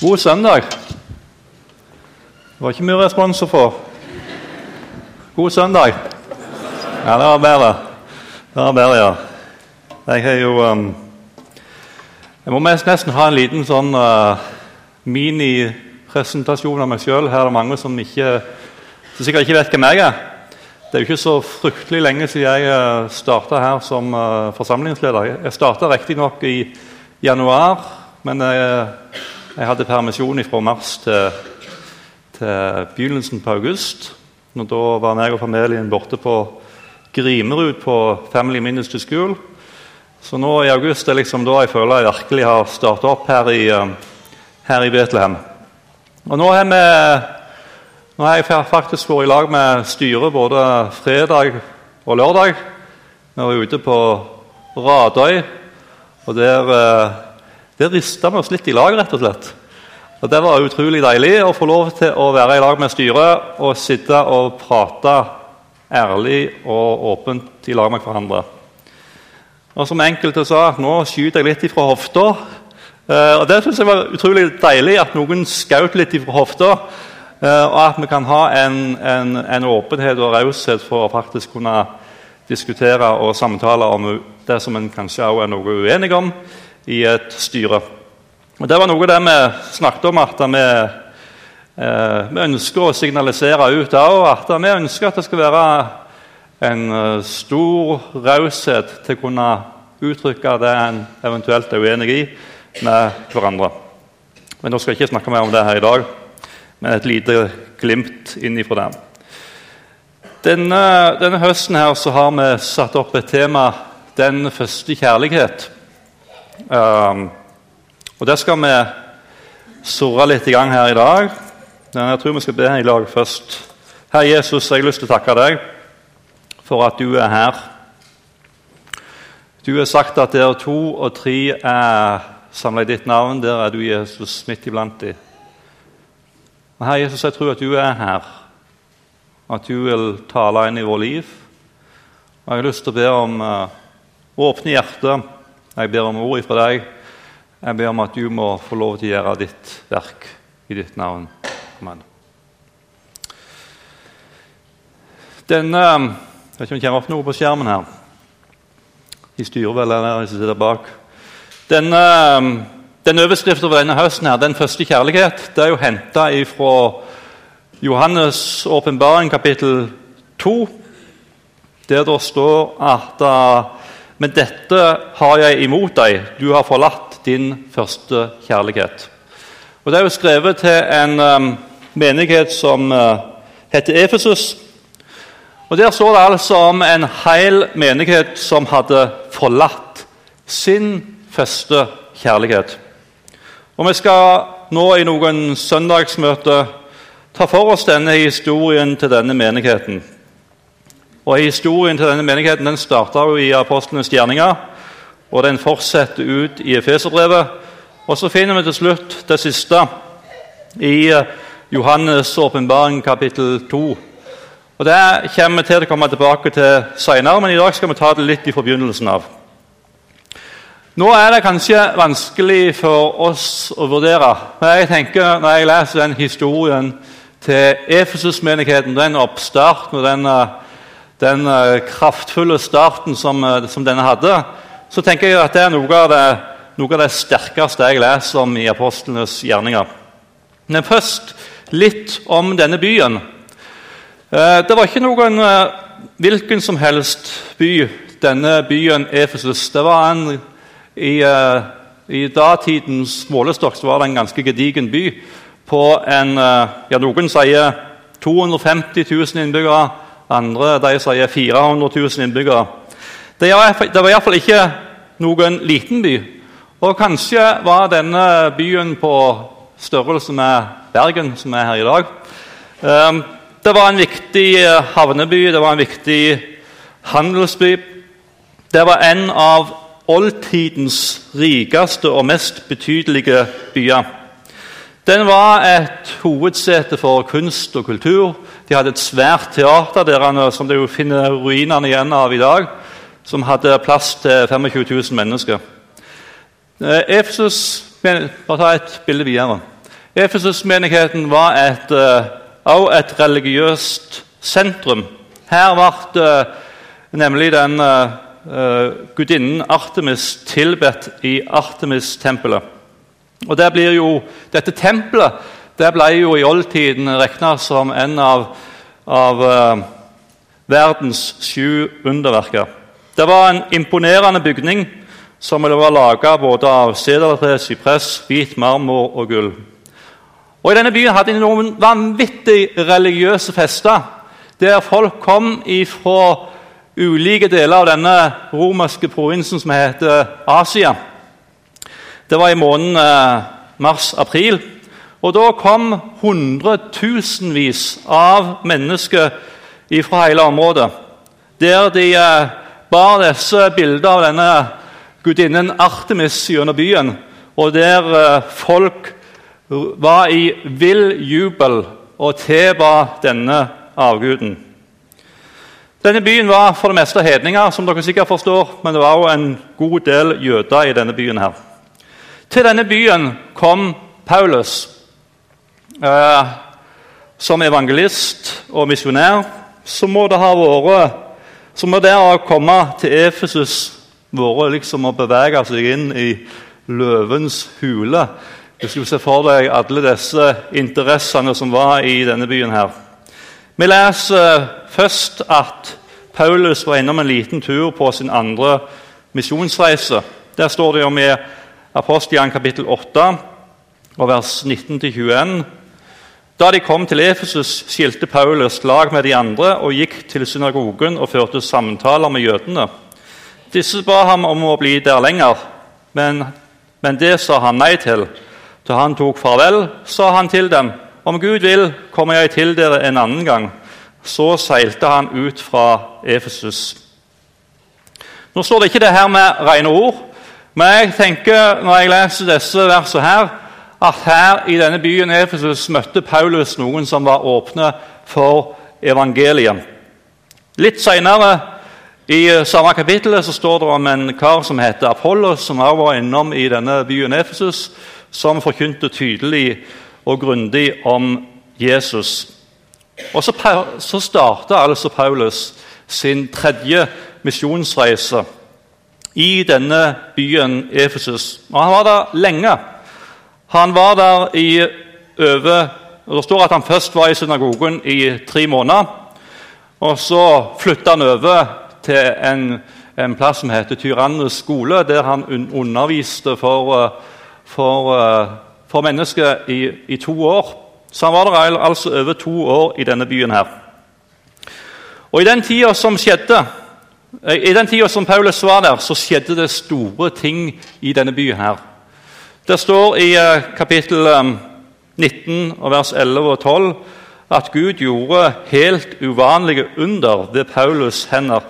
God søndag. Det var ikke mye respons å få. God søndag. Ja, det var bedre. Det var bedre, ja. Jeg har jo um, Jeg må nesten ha en liten sånn uh, minipresentasjon av meg sjøl. Her er det mange som, ikke, som sikkert ikke vet hvem jeg er. Det er jo ikke så fryktelig lenge siden jeg uh, starta her som uh, forsamlingsleder. Jeg starta riktignok i januar, men jeg, jeg hadde permisjon fra mars til, til begynnelsen på august. Og da var jeg og familien borte på Grimerud på Family Ministry School. Så nå i august er liksom da jeg føler jeg virkelig har starta opp her i, um, her i Betlehem. Og nå, vi, nå har jeg faktisk vært i lag med styret både fredag og lørdag. Vi var ute på Radøy, og der, der rista vi oss litt i lag, rett og slett. Og Det var utrolig deilig å få lov til å være i lag med styret og sitte og prate ærlig og åpent i lag med hverandre. Og som enkelte sa, nå skyter jeg litt ifra hofta. Eh, og Det synes jeg var utrolig deilig, at noen skjøt litt ifra hofta. Eh, og at vi kan ha en, en, en åpenhet og raushet for å faktisk kunne diskutere og samtale om det som en kanskje også er noe uenig om i et styre. Og Det var noe av det vi snakket om, at vi, eh, vi ønsker å signalisere ut òg. At vi ønsker at det skal være en uh, stor raushet til å kunne uttrykke det en eventuelt er uenig i, med hverandre. Men Nå skal jeg ikke snakke mer om det her i dag, men et lite glimt inn ifra det. Denne, denne, høsten her så har vi satt opp et tema 'Den første kjærlighet'. Um, og Det skal vi surre litt i gang her i dag. Jeg tror vi skal be i lag først. Herre Jesus, jeg har lyst til å takke deg for at du er her. Du har sagt at der to og tre er samla i ditt navn, der er du Jesus midt iblant dem. Herre Jesus, jeg tror at du er her, at du vil tale inn i vårt liv. Og Jeg har lyst til å be om uh, åpne hjertet. Jeg ber om ord fra deg. Jeg ber om at du må få lov til å gjøre ditt verk i ditt navn. Amen. Denne jeg vet ikke om det kommer opp noe på skjermen her. De styrer vel der som sitter bak. Denne, den overskriften over denne høsten, her, 'Den første kjærlighet', det er jo henta fra Johannes' åpenbaring, kapittel 2, der det står at uh, Men dette har jeg imot deg, du har forlatt din første kjærlighet. Og Det er jo skrevet til en um, menighet som uh, heter Efesus. Og Der står det altså om en hel menighet som hadde forlatt sin første kjærlighet. Og Vi skal nå i noen søndagsmøter ta for oss denne historien til denne menigheten. Og Historien til denne menigheten den starta i apostlenes gjerninger, og den fortsetter ut i Efeserbrevet. Og så finner vi til slutt det siste i Johannes' åpenbaring kapittel 2 og Det kommer vi til å komme tilbake til senere, men i dag skal vi ta det litt i forbegynnelsen av. Nå er det kanskje vanskelig for oss å vurdere. Men jeg tenker, Når jeg leser den historien til Efesus-menigheten, den oppstarten og den, eh, den eh, kraftfulle starten som, eh, som, denne hadde, så tenker jeg at det er noe av det, noe av det sterkeste jeg leser om i apostlenes gjerninger. Men først litt om denne byen. Eh, det var ikke noen hvilken som helst by, denne byen Efesus. Det var en, i, I datidens målestokk var det en ganske gedigen by. På en, ja, Noen sier 250 000 innbyggere, andre de sier 400 000 innbyggere. Det var iallfall ikke noen liten by. Og kanskje var denne byen på størrelse med Bergen, som er her i dag. Det var en viktig eh, havneby, det var en viktig handelsby. Det var en av oldtidens rikeste og mest betydelige byer. Den var et hovedsete for kunst og kultur. De hadde et svært teater der, som du finner ruinene igjen av i dag, som hadde plass til 25 000 mennesker. Eh, Efesus Bare ta et bilde videre. Efesus-menigheten var et, også et religiøst sentrum. Her ble nemlig den gudinnen Artemis tilbedt i Artemis-tempelet. Og der blir jo, Dette tempelet det ble jo i oldtiden regna som en av, av uh, verdens sju underverker. Det var en imponerende bygning som var laga både av sedertre, sypress, hvit marmor og gull. Og I denne byen hadde de noen vanvittig religiøse fester, der folk kom fra ulike deler av denne romerske provinsen som heter Asia. Det var i måneden eh, mars-april. Og da kom hundretusenvis av mennesker fra hele området, der de eh, bar disse bildene av denne gudinnen Artemis gjennom byen, og der eh, folk var i vill jubel og tilba denne avguden. Denne byen var for det meste hedninger, som dere sikkert forstår, men det var også en god del jøder i denne byen. her. Til denne byen kom Paulus eh, som evangelist og misjonær. Så må det ha vært så må det å komme til Efesus vært liksom å bevege seg inn i løvens hule. Du ser for deg alle disse interessene som var i denne byen. her. Vi leser først at Paulus var innom en liten tur på sin andre misjonsreise. Der står det om i Apostelen kapittel 8, og vers 19-21. Da de kom til Efesus, skilte Paulus lag med de andre og gikk til synagogen og førte samtaler med jødene. Disse ba ham om å bli der lenger, men, men det sa han nei til. Da han tok farvel, sa han til dem, om Gud vil, kommer jeg til dere en annen gang. Så seilte han ut fra Efesus. Nå står det ikke det her med rene ord, men jeg tenker når jeg leser disse versene her, at her i denne byen Efesus møtte Paulus noen som var åpne for evangeliet. Litt senere i samme kapittel så står det om en kar som heter Apollos, som også var innom i denne byen Efesus, som forkynte tydelig og grundig om Jesus. Og Så, så starta altså Paulus sin tredje misjonsreise i denne byen Efesus. Og Han var der lenge. Han var der i over Det står at han først var i synagogen i tre måneder. Og Så flytta han over til en, en plass som heter Tyrannes skole, der han underviste for, for, for mennesker i, i to år. Så han var der altså over to år i denne byen. her. Og I den tida som skjedde, eh, i den tida som Paulus var der, så skjedde det store ting i denne byen. her. Det står i eh, kapittel 19, eh, vers 11 og 12 at Gud gjorde helt uvanlige under ved Paulus' hender.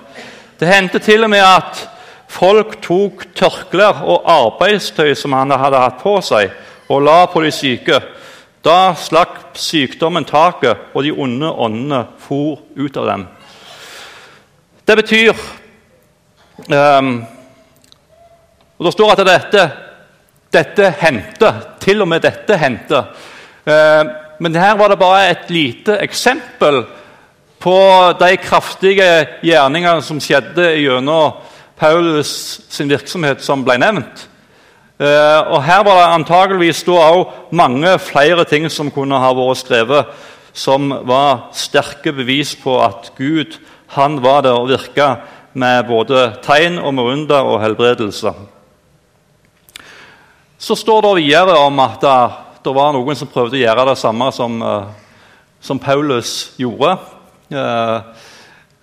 Det hendte til og med at folk tok tørklær og arbeidstøy som han hadde hatt på seg, og la på de syke. Da slapp sykdommen taket, og de onde åndene for ut av dem. Det betyr um, og Det står at dette, dette hendte. Til og med dette hendte. Uh, men her var det bare et lite eksempel på de kraftige gjerningene som skjedde gjennom Paulus sin virksomhet, som ble nevnt. Eh, og Her var det antageligvis mange flere ting som kunne ha vært skrevet, som var sterke bevis på at Gud han var der og virka med både tegn og med under og helbredelse. Så står det videre om at det, det var noen som prøvde å gjøre det samme som, uh, som Paulus gjorde.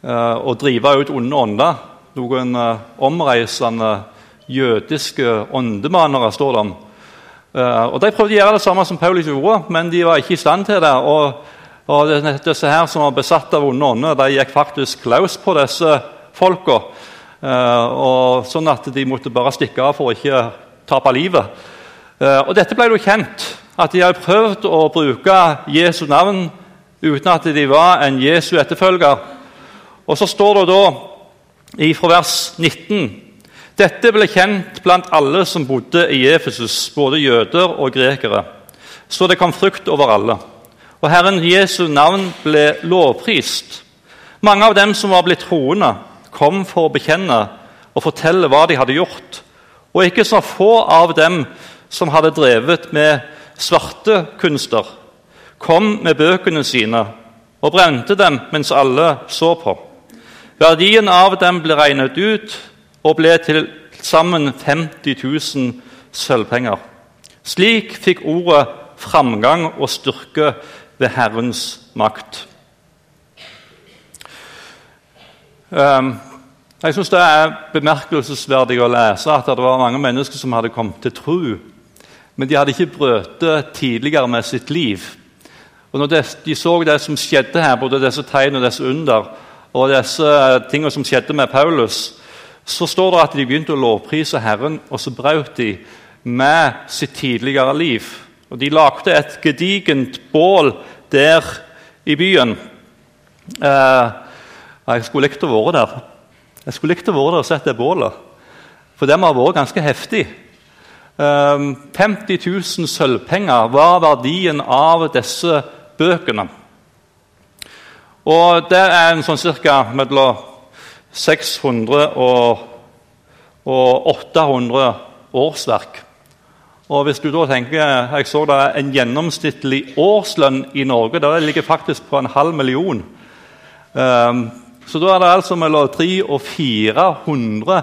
Å drive ut onde ånder. Noen omreisende jødiske åndemanere, står det om. Og De prøvde å gjøre det samme som Paulus gjorde, men de var ikke i stand til det. Og, og Disse her som var besatt av onde ånder, de gikk faktisk klaus på disse folka. Og sånn at de måtte bare stikke av for ikke tape livet. Uh, og Dette ble jo kjent, at de hadde prøvd å bruke Jesu navn uten at de var en Jesu etterfølger. Og så står det da fra vers 19 dette ble kjent blant alle som bodde i Efesus, både jøder og grekere. så det kom frukt over alle. Og Herren Jesu navn ble lovprist. Mange av dem som var blitt troende, kom for å bekjenne og fortelle hva de hadde gjort. Og ikke så få av dem som hadde drevet med svarte kunster, kom med bøkene sine og brente dem mens alle så på. Verdien av dem ble regnet ut og ble til sammen 50 000 sølvpenger. Slik fikk ordet framgang og styrke ved Herrens makt. Um, jeg synes Det er bemerkelsesverdig å lese at det var mange mennesker som hadde kommet til tro, men de hadde ikke brøtet tidligere med sitt liv. Og når de så det som skjedde her, både disse tegn og disse under, og disse tingene som skjedde med Paulus, så står det at de begynte å lovprise Herren, og så brøt de med sitt tidligere liv. Og De lagde et gedigent bål der i byen. Eh, jeg skulle likt å være der. Jeg skulle likt å være der og sett det bålet. For det må ha vært ganske heftig. 50 000 sølvpenger var verdien av disse bøkene. Og det er en sånn ca. mellom 600 og, og 800 årsverk. Og hvis du da tenker, Jeg så det er en gjennomsnittlig årslønn i Norge det ligger faktisk på en halv million. Um, så da er det altså mellom 300 og 400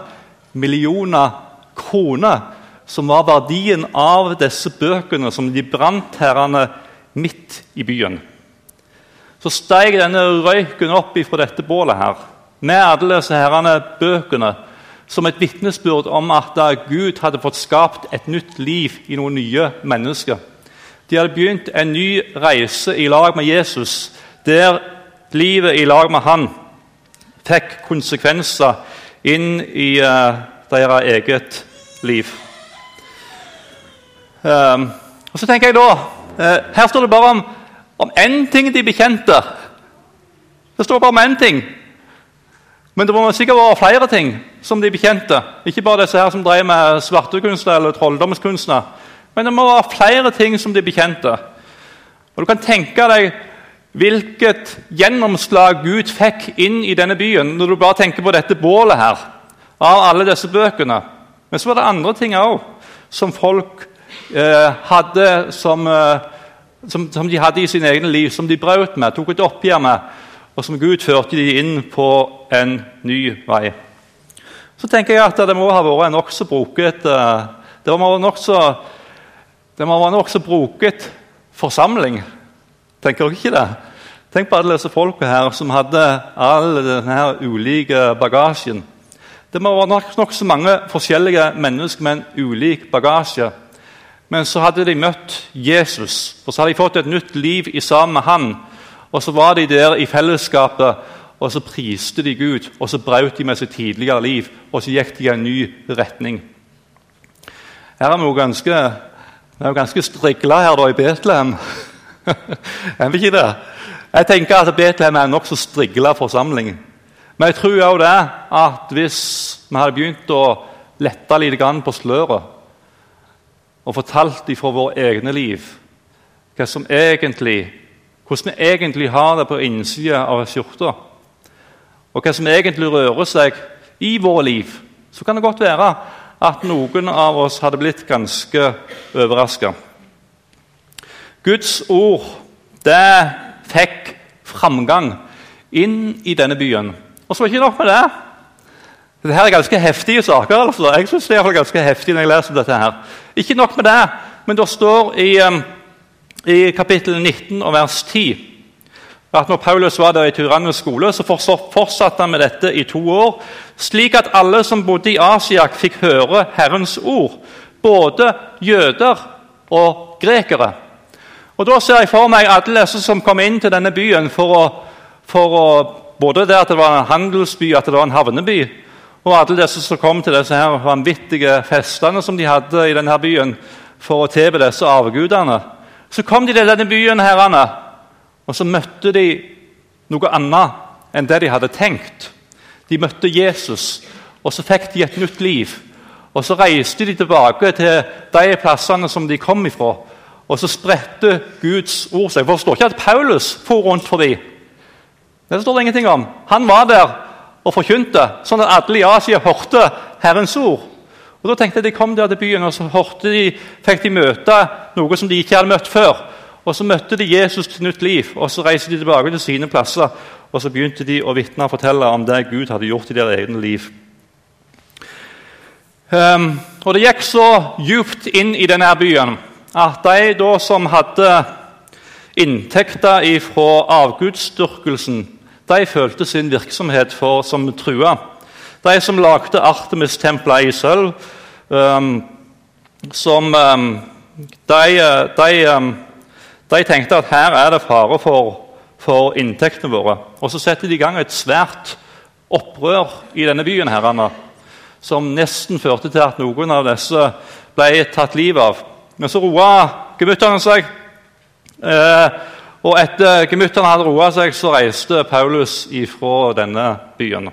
millioner kroner som var verdien av disse bøkene som de brant herrene midt i byen. Så steg denne røyken opp fra dette bålet her, med alle disse herrene bøkene som et vitnesbyrd om at Gud hadde fått skapt et nytt liv i noen nye mennesker. De hadde begynt en ny reise i lag med Jesus, der livet i lag med han fikk konsekvenser inn i uh, deres eget liv. Um, og så tenker jeg da, uh, Her står det bare om, om én ting de bekjente. Det står bare om én ting. Men det må sikkert være flere ting som de bekjente. Ikke bare disse her som drev med svartekunstnere eller trolldomskunstnere. Men det må være flere ting som de bekjente. Og Du kan tenke deg hvilket gjennomslag Gud fikk inn i denne byen når du bare tenker på dette bålet her, av alle disse bøkene. Men så var det andre ting òg som folk eh, hadde som, eh, som, som, de hadde i sine egne liv, som de brøt med, tok et oppgjør med, og som Gud førte de inn på en ny vei. Så tenker jeg at det må ha vært en nokså broket eh, det må være nokså nok broket forsamling. Tenker dere ikke det? Tenk på alle disse folka her som hadde all denne ulike bagasjen. Det må være nokså nok mange forskjellige mennesker med en ulik bagasje. Men så hadde de møtt Jesus, og så hadde de fått et nytt liv i sammen med han. Og så var de der i fellesskapet, og så priste de Gud. Og så brøt de med sitt tidligere liv, og så gikk de i en ny retning. Her er vi jo ganske, ganske strigla her da i Betlehem. er vi ikke det? Jeg tenker at Betlehem er en nokså strigla forsamling. Men jeg tror også det at hvis vi hadde begynt å lette litt på sløret og fortalt fra våre egne liv hva som egentlig, hvordan vi egentlig har det på innsida av skjorta, og hva som egentlig rører seg i våre liv, så kan det godt være at noen av oss hadde blitt ganske overraska. Guds ord det fikk framgang inn i denne byen. Og så var det ikke nok med det. Dette er ganske heftige saker. altså. Jeg synes det er ganske heftig når jeg leser dette. her. Ikke nok med det, men det står i, um, i kapittel 19 og vers 10 at når Paulus var der i Tyrannes skole, så fortsatte han med dette i to år, slik at alle som bodde i Asia, fikk høre Herrens ord, både jøder og grekere. Og Da ser jeg for meg alle som kom inn til denne byen for å, for å Både det at det var en handelsby, at det var en havneby, og alle disse som kom til disse her vanvittige festene som de hadde i denne byen for å tilbe disse avgudene. Så kom de til denne byen, herrene, og så møtte de noe annet enn det de hadde tenkt. De møtte Jesus, og så fikk de et nytt liv. Og så reiste de tilbake til de plassene som de kom ifra. Og så spredte Guds ord seg. For Det står ikke at Paulus for rundt forbi. Det står det ingenting om. Han var der og forkynte, sånn at alle i Asia hørte Herrens ord. Og da tenkte jeg De kom der til byen og så de, fikk de møte noe som de ikke hadde møtt før. Og Så møtte de Jesus til nytt liv, og så reiste de tilbake til sine plasser. Og så begynte de å vitne og fortelle om det Gud hadde gjort i deres egne liv. Um, og Det gikk så djupt inn i denne byen at de da som hadde inntekter fra avgudsdyrkelsen, de følte sin virksomhet for som trua. De som lagde Artemis-templet i sølv, um, som um, de, de, um, de, tenkte at her er det fare for, for, inntektene våre. Og Så setter de i gang et svært opprør i denne byen herrene, som nesten førte til at noen av disse ble tatt livet av. Men så roa gemyttene seg. Eh, og etter gemyttene hadde roa seg, så reiste Paulus ifra denne byen.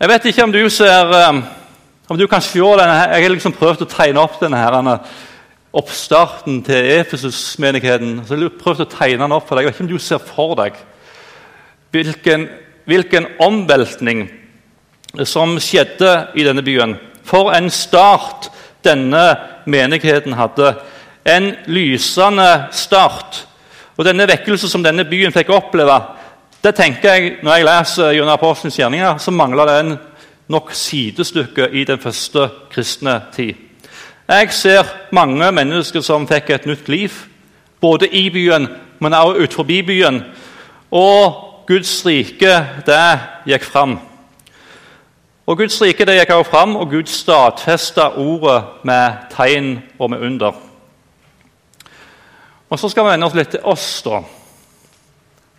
Jeg vet ikke om du ser eh, om du kan se denne, Jeg har liksom prøvd å tegne opp denne her, oppstarten til Efesus-menigheten. Så jeg prøvd å tegne den opp for deg. Jeg vet ikke om du ser for deg hvilken, hvilken omveltning som skjedde i denne byen. For en start denne menigheten hadde. En lysende start. Og denne vekkelse som denne byen fikk oppleve, det tenker jeg, Når jeg leser gjennom Apostelens gjerninger, så mangler det nok sidestykke i den første kristne tid. Jeg ser mange mennesker som fikk et nytt liv, både i byen, men også utenfor byen. Og Guds rike, det gikk fram. Og Guds rike det gikk også fram, og Gud stadfesta ordet med tegn og med under. Og Så skal vi vende oss litt til oss, da.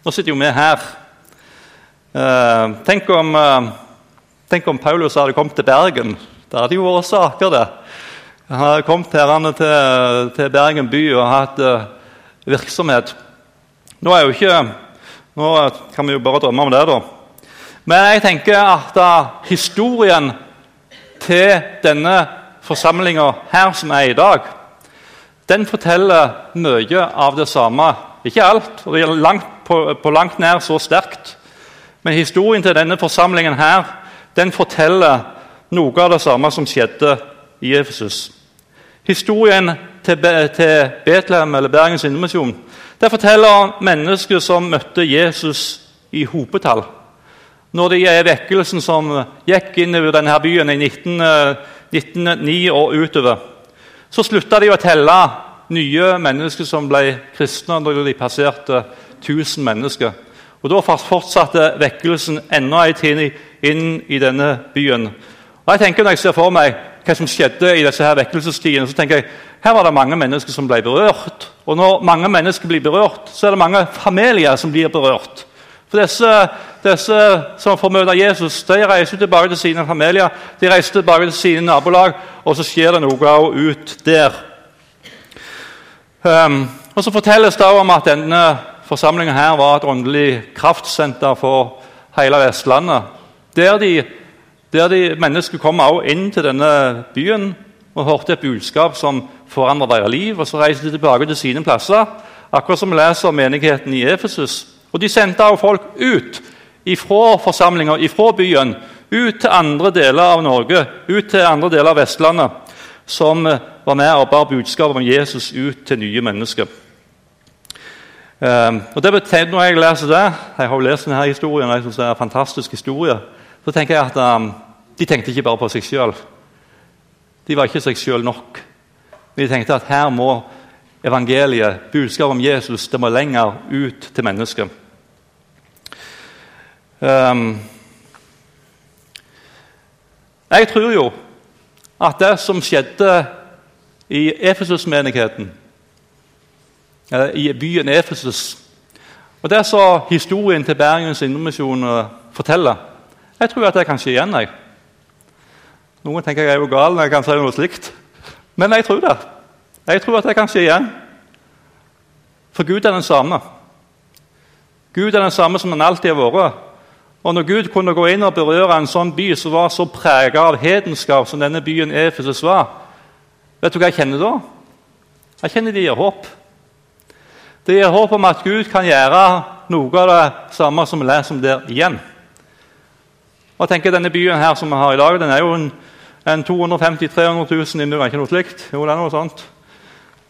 Nå sitter jo vi her. Eh, tenk, om, eh, tenk, om, Paulus hadde kommet til Bergen. Det hadde jo vært saker, det. Han hadde kommet herrene til, til, Bergen by og hatt eh, virksomhet. Nå, er jo ikke, nå kan vi jo bare drømme om det, da. Men jeg tenker at historien til denne forsamlinga her som er i dag, den forteller mye av det samme. Ikke alt, og det er langt, på, på, langt nær så sterkt. Men historien til denne forsamlingen her, den forteller noe av det samme som skjedde i Efesus. Historien til, til Betlehem eller Bergens Indremisjon forteller mennesker som møtte Jesus i hopetall når det er vekkelsen som gikk inn over denne byen i 19, 1909 eh, og utover, så slutta de å telle nye mennesker som ble kristne når de passerte 1000 mennesker. Og Da fortsatte vekkelsen enda en tid inn i denne byen. Og jeg tenker Når jeg ser for meg hva som skjedde i disse her vekkelsestidene, så tenker jeg her var det mange mennesker som ble berørt. Og når mange mennesker blir berørt, så er det mange familier som blir berørt. For disse, disse, som får møte Jesus, de reiser tilbake til sine familier, de reiser tilbake til sine nabolag, og så skjer det noe også ut der. Um, og Så fortelles det om at denne forsamlingen her var et åndelig kraftsenter for hele Vestlandet. Der, de, der de mennesker kom også inn til denne byen og hørte et budskap som forandret deres liv. og Så reiste de tilbake til sine plasser, akkurat som vi leser om menigheten i Efesus. Og De sendte også folk ut ifra forsamlinger, ifra byen, ut til andre deler av Norge, ut til andre deler av Vestlandet, som eh, var med og bar budskapet om Jesus ut til nye mennesker. Um, og det betyr, Når jeg leser det Jeg har jo lest denne historien, og jeg synes det er en fantastisk historie. Så tenker jeg at um, de tenkte ikke bare på seg sjøl. De var ikke seg sjøl nok. De tenkte at her må evangeliet, budskapet om Jesus, det må lenger ut til mennesker. Um, jeg tror jo at det som skjedde i Efesus-menigheten, i byen Efesus og Det så historien til Bergens Indremisjon forteller, jeg tror at det kan skje igjen. Jeg. Noen tenker jeg er jo gal når jeg kan si noe slikt, men jeg tror det. Jeg tror at det kan skje igjen. For Gud er den samme. Gud er den samme som han alltid har vært. Og når Gud kunne gå inn og berøre en sånn by som var så preget av hedenskap som denne byen Efesus var, vet du hva jeg kjenner da? Jeg kjenner det gir håp. Det gir håp om at Gud kan gjøre noe av det samme som vi leser om der igjen. Og jeg tenker Denne byen her som vi har i dag, den er jo en, en 250 000-300 000 innbyggere. Ikke noe slikt? Jo, det er noe sånt.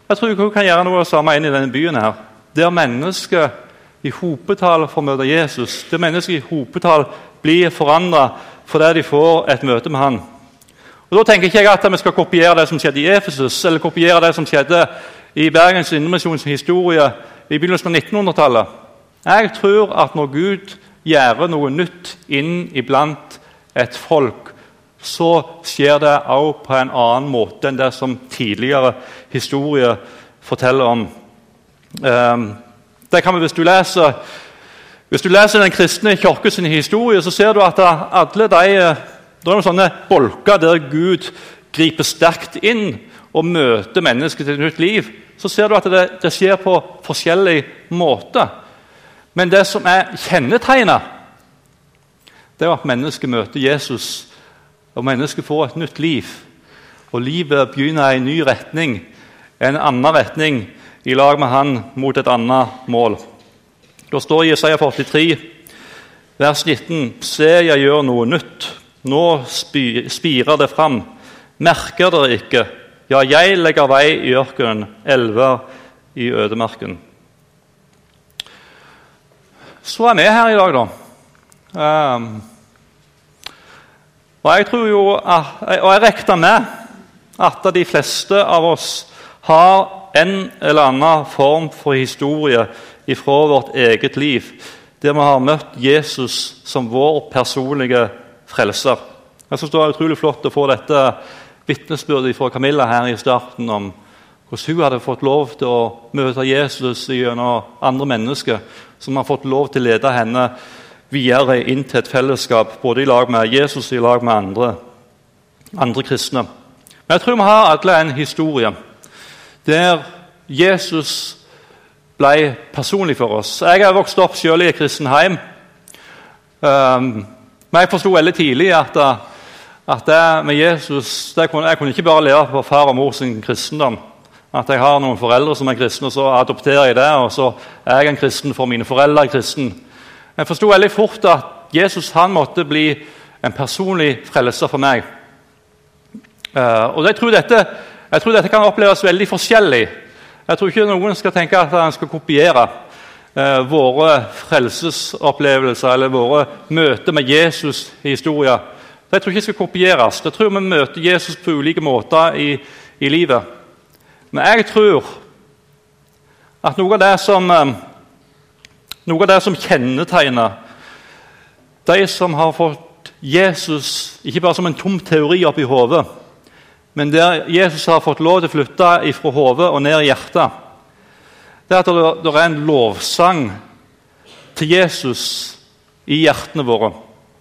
Jeg tror Gud kan gjøre noe av det samme inn i denne byen her. Der mennesker i hopetall får møte Jesus. Det mennesker i hopetall blir forandra fordi de får et møte med han. Og Da tenker ikke jeg at vi skal kopiere det som skjedde i Efesus, eller kopiere det som skjedde i Bergens Indremisjons historie i begynnelsen av 1900-tallet. Jeg tror at når Gud gjør noe nytt inn iblant et folk, så skjer det òg på en annen måte enn det som tidligere historie forteller om. Um, det kan vi, hvis, du leser, hvis du leser Den kristne kirke sin historie, så ser du at alle de, det er noen sånne bolker der Gud griper sterkt inn og møter mennesket til et nytt liv. Så ser du at det, det skjer på forskjellig måte. Men det som er kjennetegnet, det er at mennesket møter Jesus, og mennesket får et nytt liv. Og livet begynner i en ny retning, en annen retning i lag med han mot et annet mål. Da står Jesaja 43, vers 19.: Se, jeg gjør noe nytt. Nå spirer det fram. Merker dere ikke? Ja, jeg legger vei i ørkenen, elver i ødemarken. Så er vi her i dag, da. Um, og jeg tror jo at, og jeg regner med at de fleste av oss har en eller annen form for historie fra vårt eget liv, der vi har møtt Jesus som vår personlige frelser. Jeg synes Det var utrolig flott å få dette vitnesbyrdet fra Camilla her i starten om hvordan hun hadde fått lov til å møte Jesus gjennom andre mennesker som har fått lov til å lede henne videre inn til et fellesskap, både i lag med Jesus og i lag med andre, andre kristne. Men jeg tror vi har alle en historie der Jesus ble personlig for oss. Jeg har vokst opp selv i et kristen hjem. Um, men jeg forsto veldig tidlig at, at det med Jesus det kunne, Jeg kunne ikke bare leve på far og mor sin kristendom. At jeg har noen foreldre som er kristne, og så adopterer jeg det. Og så er jeg en kristen for mine foreldre er kristen. Jeg forsto veldig fort at Jesus han måtte bli en personlig frelser for meg. Uh, og jeg tror dette jeg tror dette kan oppleves veldig forskjellig. Jeg tror ikke noen skal tenke at han skal kopiere eh, våre frelsesopplevelser eller våre møter med Jesus i historien. Jeg tror ikke skal kopieres. Jeg tror vi møter Jesus på ulike måter i, i livet. Men jeg tror at noe av det som, eh, noe av det som kjennetegner de som har fått Jesus ikke bare som en tom teori oppi hodet, men der Jesus har fått lov til å flytte fra hodet og ned i hjertet, det er at det, er en lovsang til Jesus i hjertene våre.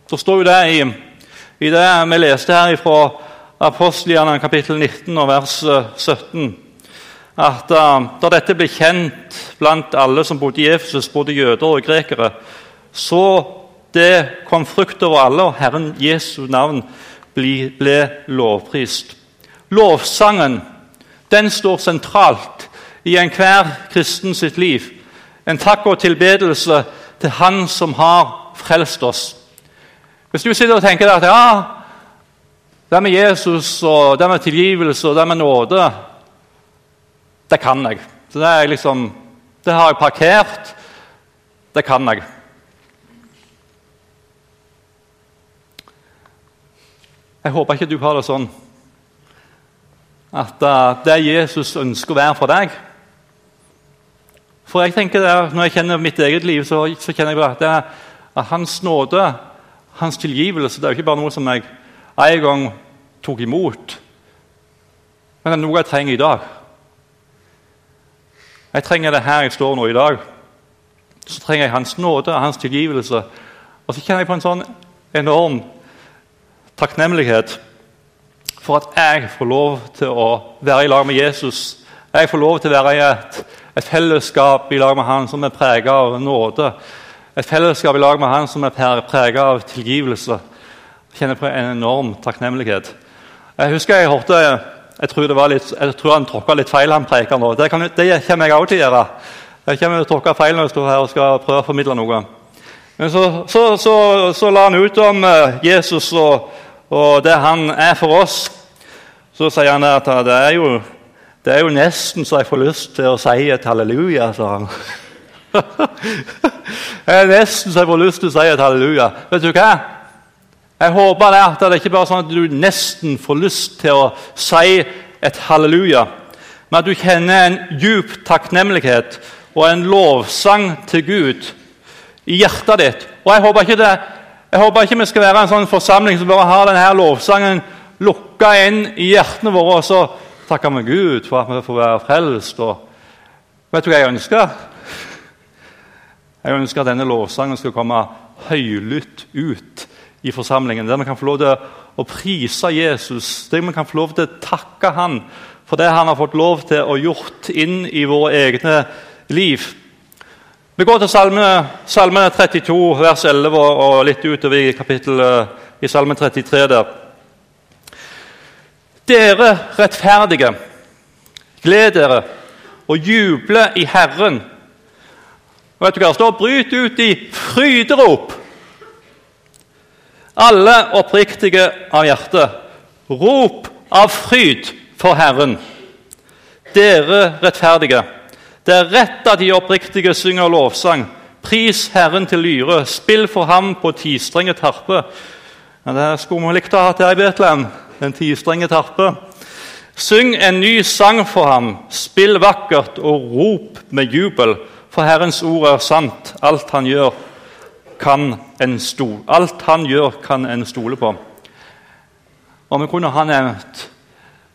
Så står jo det i, i det vi leste her fra Apostelgjerne kapittel 19 og vers 17 eh, at uh, da dette ble kjent blant alle som bodde i Efesus, både jøder og grekere, så det kom frukt over alle, og Herren Jesu navn ble lovprist. Lovsangen den står sentralt i enhver kristen sitt liv. En takk og tilbedelse til Han som har frelst oss. Hvis du sitter og tenker at ja, det med Jesus og det med tilgivelse og det med nåde Det kan jeg. Det, er liksom, det har jeg parkert. Det kan jeg. Jeg håper ikke du har det sånn at uh, det Jesus ønsker å være for deg For jeg tenker det, Når jeg kjenner mitt eget liv, så, så kjenner jeg at, det, at Hans nåde, Hans tilgivelse, det er jo ikke bare noe som jeg en gang tok imot, men det er noe jeg trenger i dag. Jeg trenger det her jeg står nå i dag. Så trenger jeg Hans nåde Hans tilgivelse. Og så kjenner jeg på en sånn enorm takknemlighet for at jeg får lov til å være i lag med Jesus. Jeg får lov til å være i et, et fellesskap i lag med han som er preget av nåde. Et fellesskap i lag med han som er preget av tilgivelse. Jeg kjenner på en enorm takknemlighet. Jeg husker jeg hørte Jeg tror, litt, jeg tror han tråkka litt feil, han preker nå. Det, kan, det kommer jeg òg til å gjøre. Jeg kommer til å tråkke feil når jeg står her og skal prøve å formidle noe. Men så, så, så, så la han ut om eh, Jesus og, og, det han er for oss. Så sier han at det er jo, det er jo nesten så jeg får lyst til å si et halleluja, sa han. det er nesten så jeg får lyst til å si et halleluja. Vet du hva? Jeg håper det at det ikke bare er sånn at du nesten får lyst til å si et halleluja, men at du kjenner en djup takknemlighet og en lovsang til Gud i hjertet ditt. Og Jeg håper ikke, det, jeg håper ikke vi skal være en sånn forsamling som bare har denne lovsangen lukka inn i hjertene våre, og så takker vi Gud for at vi får være frelst. Vet du hva jeg ønsker? Jeg ønsker at denne lovsangen skal komme høylytt ut i forsamlingen. Der vi kan få lov til å prise Jesus, der vi kan få lov til å takke han for det han har fått lov til å gjort inn i våre egne liv. Vi går til salme, salme 32, vers 11, og litt utover i kapittel i salme 33 der. Dere rettferdige, gled dere og juble i Herren. Og vet du hva står? Bryt ut i fryderop alle oppriktige av hjerte, rop av fryd for Herren. Dere rettferdige. Det er rett at de oppriktige synger lovsang. Pris Herren til lyre, spill for ham på tistrenget tarpe. Ja, det skulle vi likt å ha til i Betlehem. Den tistrenge tarpe. Syng en ny sang for ham, spill vakkert og rop med jubel. For Herrens ord er sant, alt han gjør kan en stole, alt han gjør, kan en stole på. Og Vi kunne ha nevnt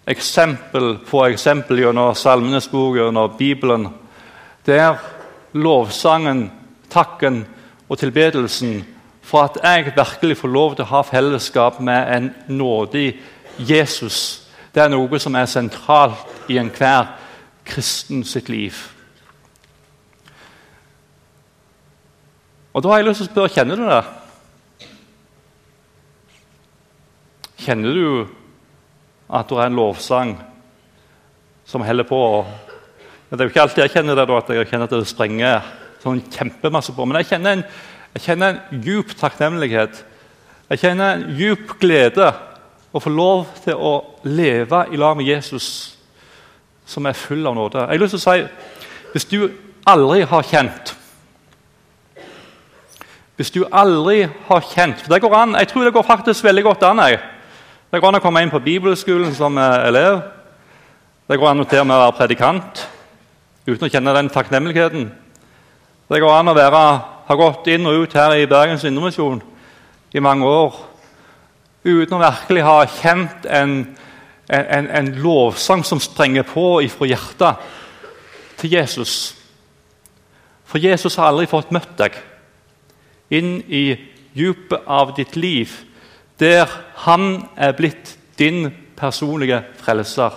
eksempel på eksempel gjennom Salmenes bok, gjennom Bibelen, der lovsangen, takken og tilbedelsen for at jeg virkelig får lov til å ha fellesskap med en nådig Jesus, det er noe som er sentralt i enhver kristen sitt liv. Og Da har jeg lyst til å spørre kjenner du det. Kjenner du at det er en lovsang som holder på Det er jo ikke alltid jeg kjenner det, at jeg kjenner at det sprenger sånn kjempemasse på. Men jeg kjenner en, jeg kjenner en djup takknemlighet. Jeg kjenner en djup glede å få lov til å leve i lag med Jesus, som er full av nåde. Jeg har lyst til å si, Hvis du aldri har kjent hvis du aldri har kjent for det går an, Jeg tror det går faktisk veldig godt an. Jeg. Det går an å komme inn på bibelskolen som elev. Det går an å og med være predikant uten å kjenne den takknemligheten. Det går an å være, ha gått inn og ut her i Bergens Indremisjon i mange år uten å virkelig ha kjent en, en, en lovsang som sprenger på ifra hjertet til Jesus. For Jesus har aldri fått møtt deg inn i dypet av ditt liv, der han er blitt din personlige frelser.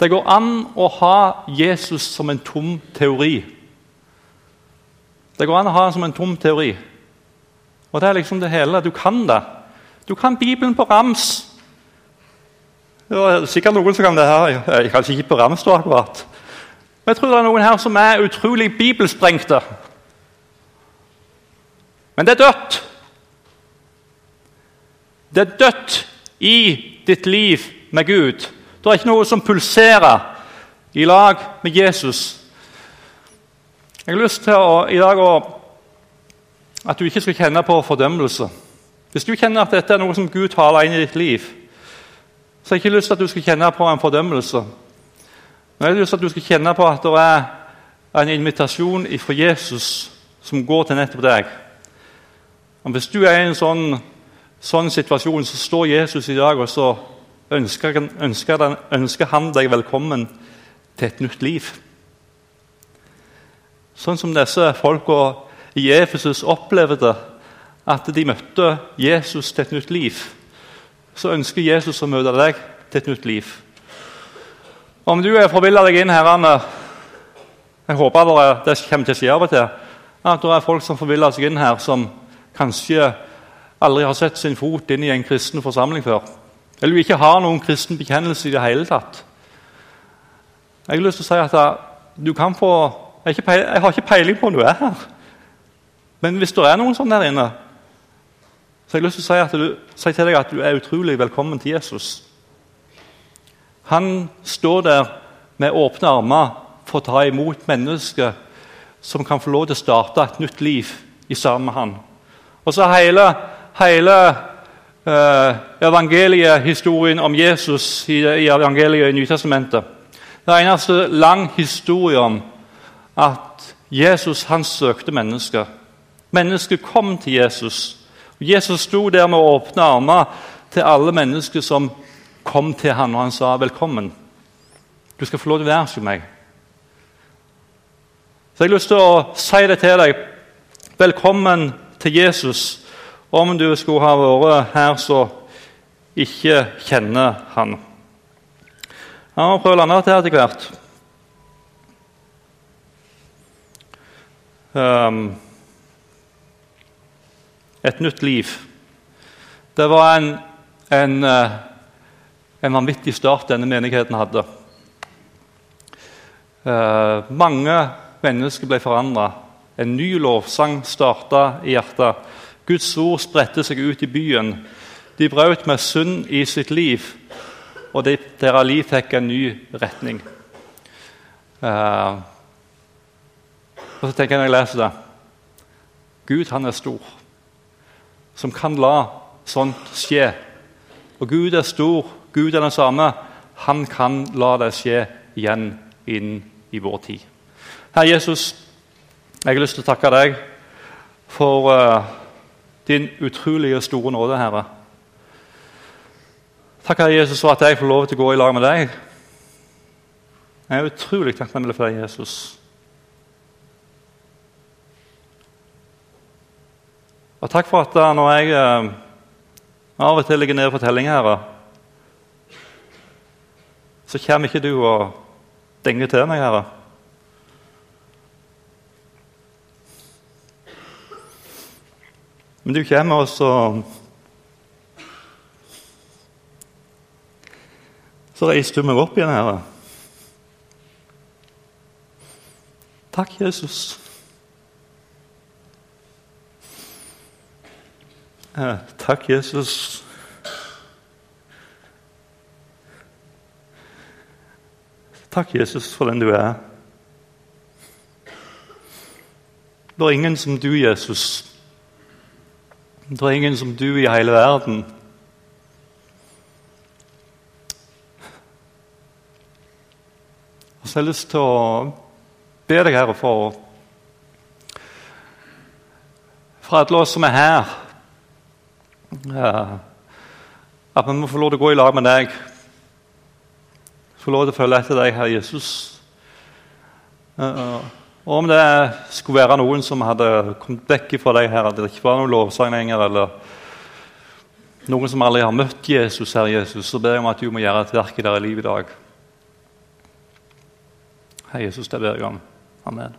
Det går an å ha Jesus som en tom teori. Det går an å ha han som en tom teori. Og det er liksom det hele. Du kan det. Du kan Bibelen på rams. Det er sikkert noen som kan det her. Jeg kan ikke på rams, da, akkurat. Men jeg tror det er noen her som er utrolig bibelsprengte. Men det er dødt. Det er dødt i ditt liv med Gud. Det er ikke noe som pulserer i lag med Jesus. Jeg har lyst til å, i dag å, at du ikke skal kjenne på fordømmelse. Hvis du kjenner at dette er noe som Gud taler inn i ditt liv, så har jeg ikke lyst til at du skal kjenne på en fordømmelse. Men jeg har lyst til at du skal kjenne på at det er en invitasjon fra Jesus som går til nettopp deg. Og Hvis du er i en sånn, sånn, situasjon, så står Jesus i dag og så ønsker, ønsker, ønsker han deg velkommen til et nytt liv. Sånn som disse folka i Efesus opplevde at de møtte Jesus til et nytt liv, så ønsker Jesus å møte deg til et nytt liv. Om du er forvilla deg inn her Jeg håper det kommer til å skje av og til. At det er folk som forviller seg inn her, som kanskje aldri har sett sin fot inn i en kristen forsamling før, eller ikke har noen kristen bekjennelse i det hele tatt, Jeg har lyst til å si at du kan få jeg, har ikke peiling på om du er her. Men hvis det er noen sånn der inne, så har jeg lyst til å si, du, si til deg at du er utrolig velkommen til Jesus. Han står der med åpne armer for å ta imot mennesker som kan få lov til å starte et nytt liv i sammen med han. Og så hele, hele evangeliehistorien om Jesus i, i evangeliet i Nytestamentet. Det er eneste lang historie om at Jesus han søkte mennesker. Mennesker kom til Jesus. Jesus sto der med åpne armer til alle mennesker som kom til ham, og han sa 'velkommen'. Du skal få lov til å være hos meg. Så jeg har lyst til å si det til deg. Velkommen til Jesus, om du skulle ha vært her så ikke kjenner han. Jeg må prøve å lande til etter hvert. Um, et nytt liv. Det var en, en, eh, en vanvittig start denne menigheten hadde. Uh, mange mennesker ble forandra. En ny lovsang starta i hjertet. Guds ord spredte seg ut i byen. De brøt med synd i sitt liv, og de, deres liv fikk en ny retning. Uh, og så tenker jeg når jeg leser det Gud, han er stor som kan la sånt skje. Og Gud er stor, Gud er den samme. Han kan la det skje igjen inn i vår tid. Herre Jesus, jeg har lyst til å takke deg for uh, din utrolige store nåde, Herre. Takk, Herre Jesus, for at jeg får lov til å gå i lag med deg. Jeg er utrolig takknemlig for deg, Jesus. Og takk for at når jeg eh, av og til legger ned fortellinger Herre, så kommer ikke du og denger til meg, Herre. Men du kommer og så Så reiser du meg opp igjen, Herre. Takk, Jesus. Eh, takk, Jesus. Takk, Jesus, for den du er. Det er ingen som du, Jesus. Det er ingen som du i hele verden. Og så har jeg lyst til å be deg, Herre, for For alle oss som er her at vi må få lov til å gå i lag med deg. Få lov til å følge etter deg, Herre Jesus. Og om det skulle være noen som hadde kommet vekk fra deg, her, at det ikke var noen lovsang eller noen som aldri har møtt Jesus, Herre Jesus, så ber jeg om at du må gjøre et verk i deres liv i dag. Herre Jesus, det ber jeg om. Amen.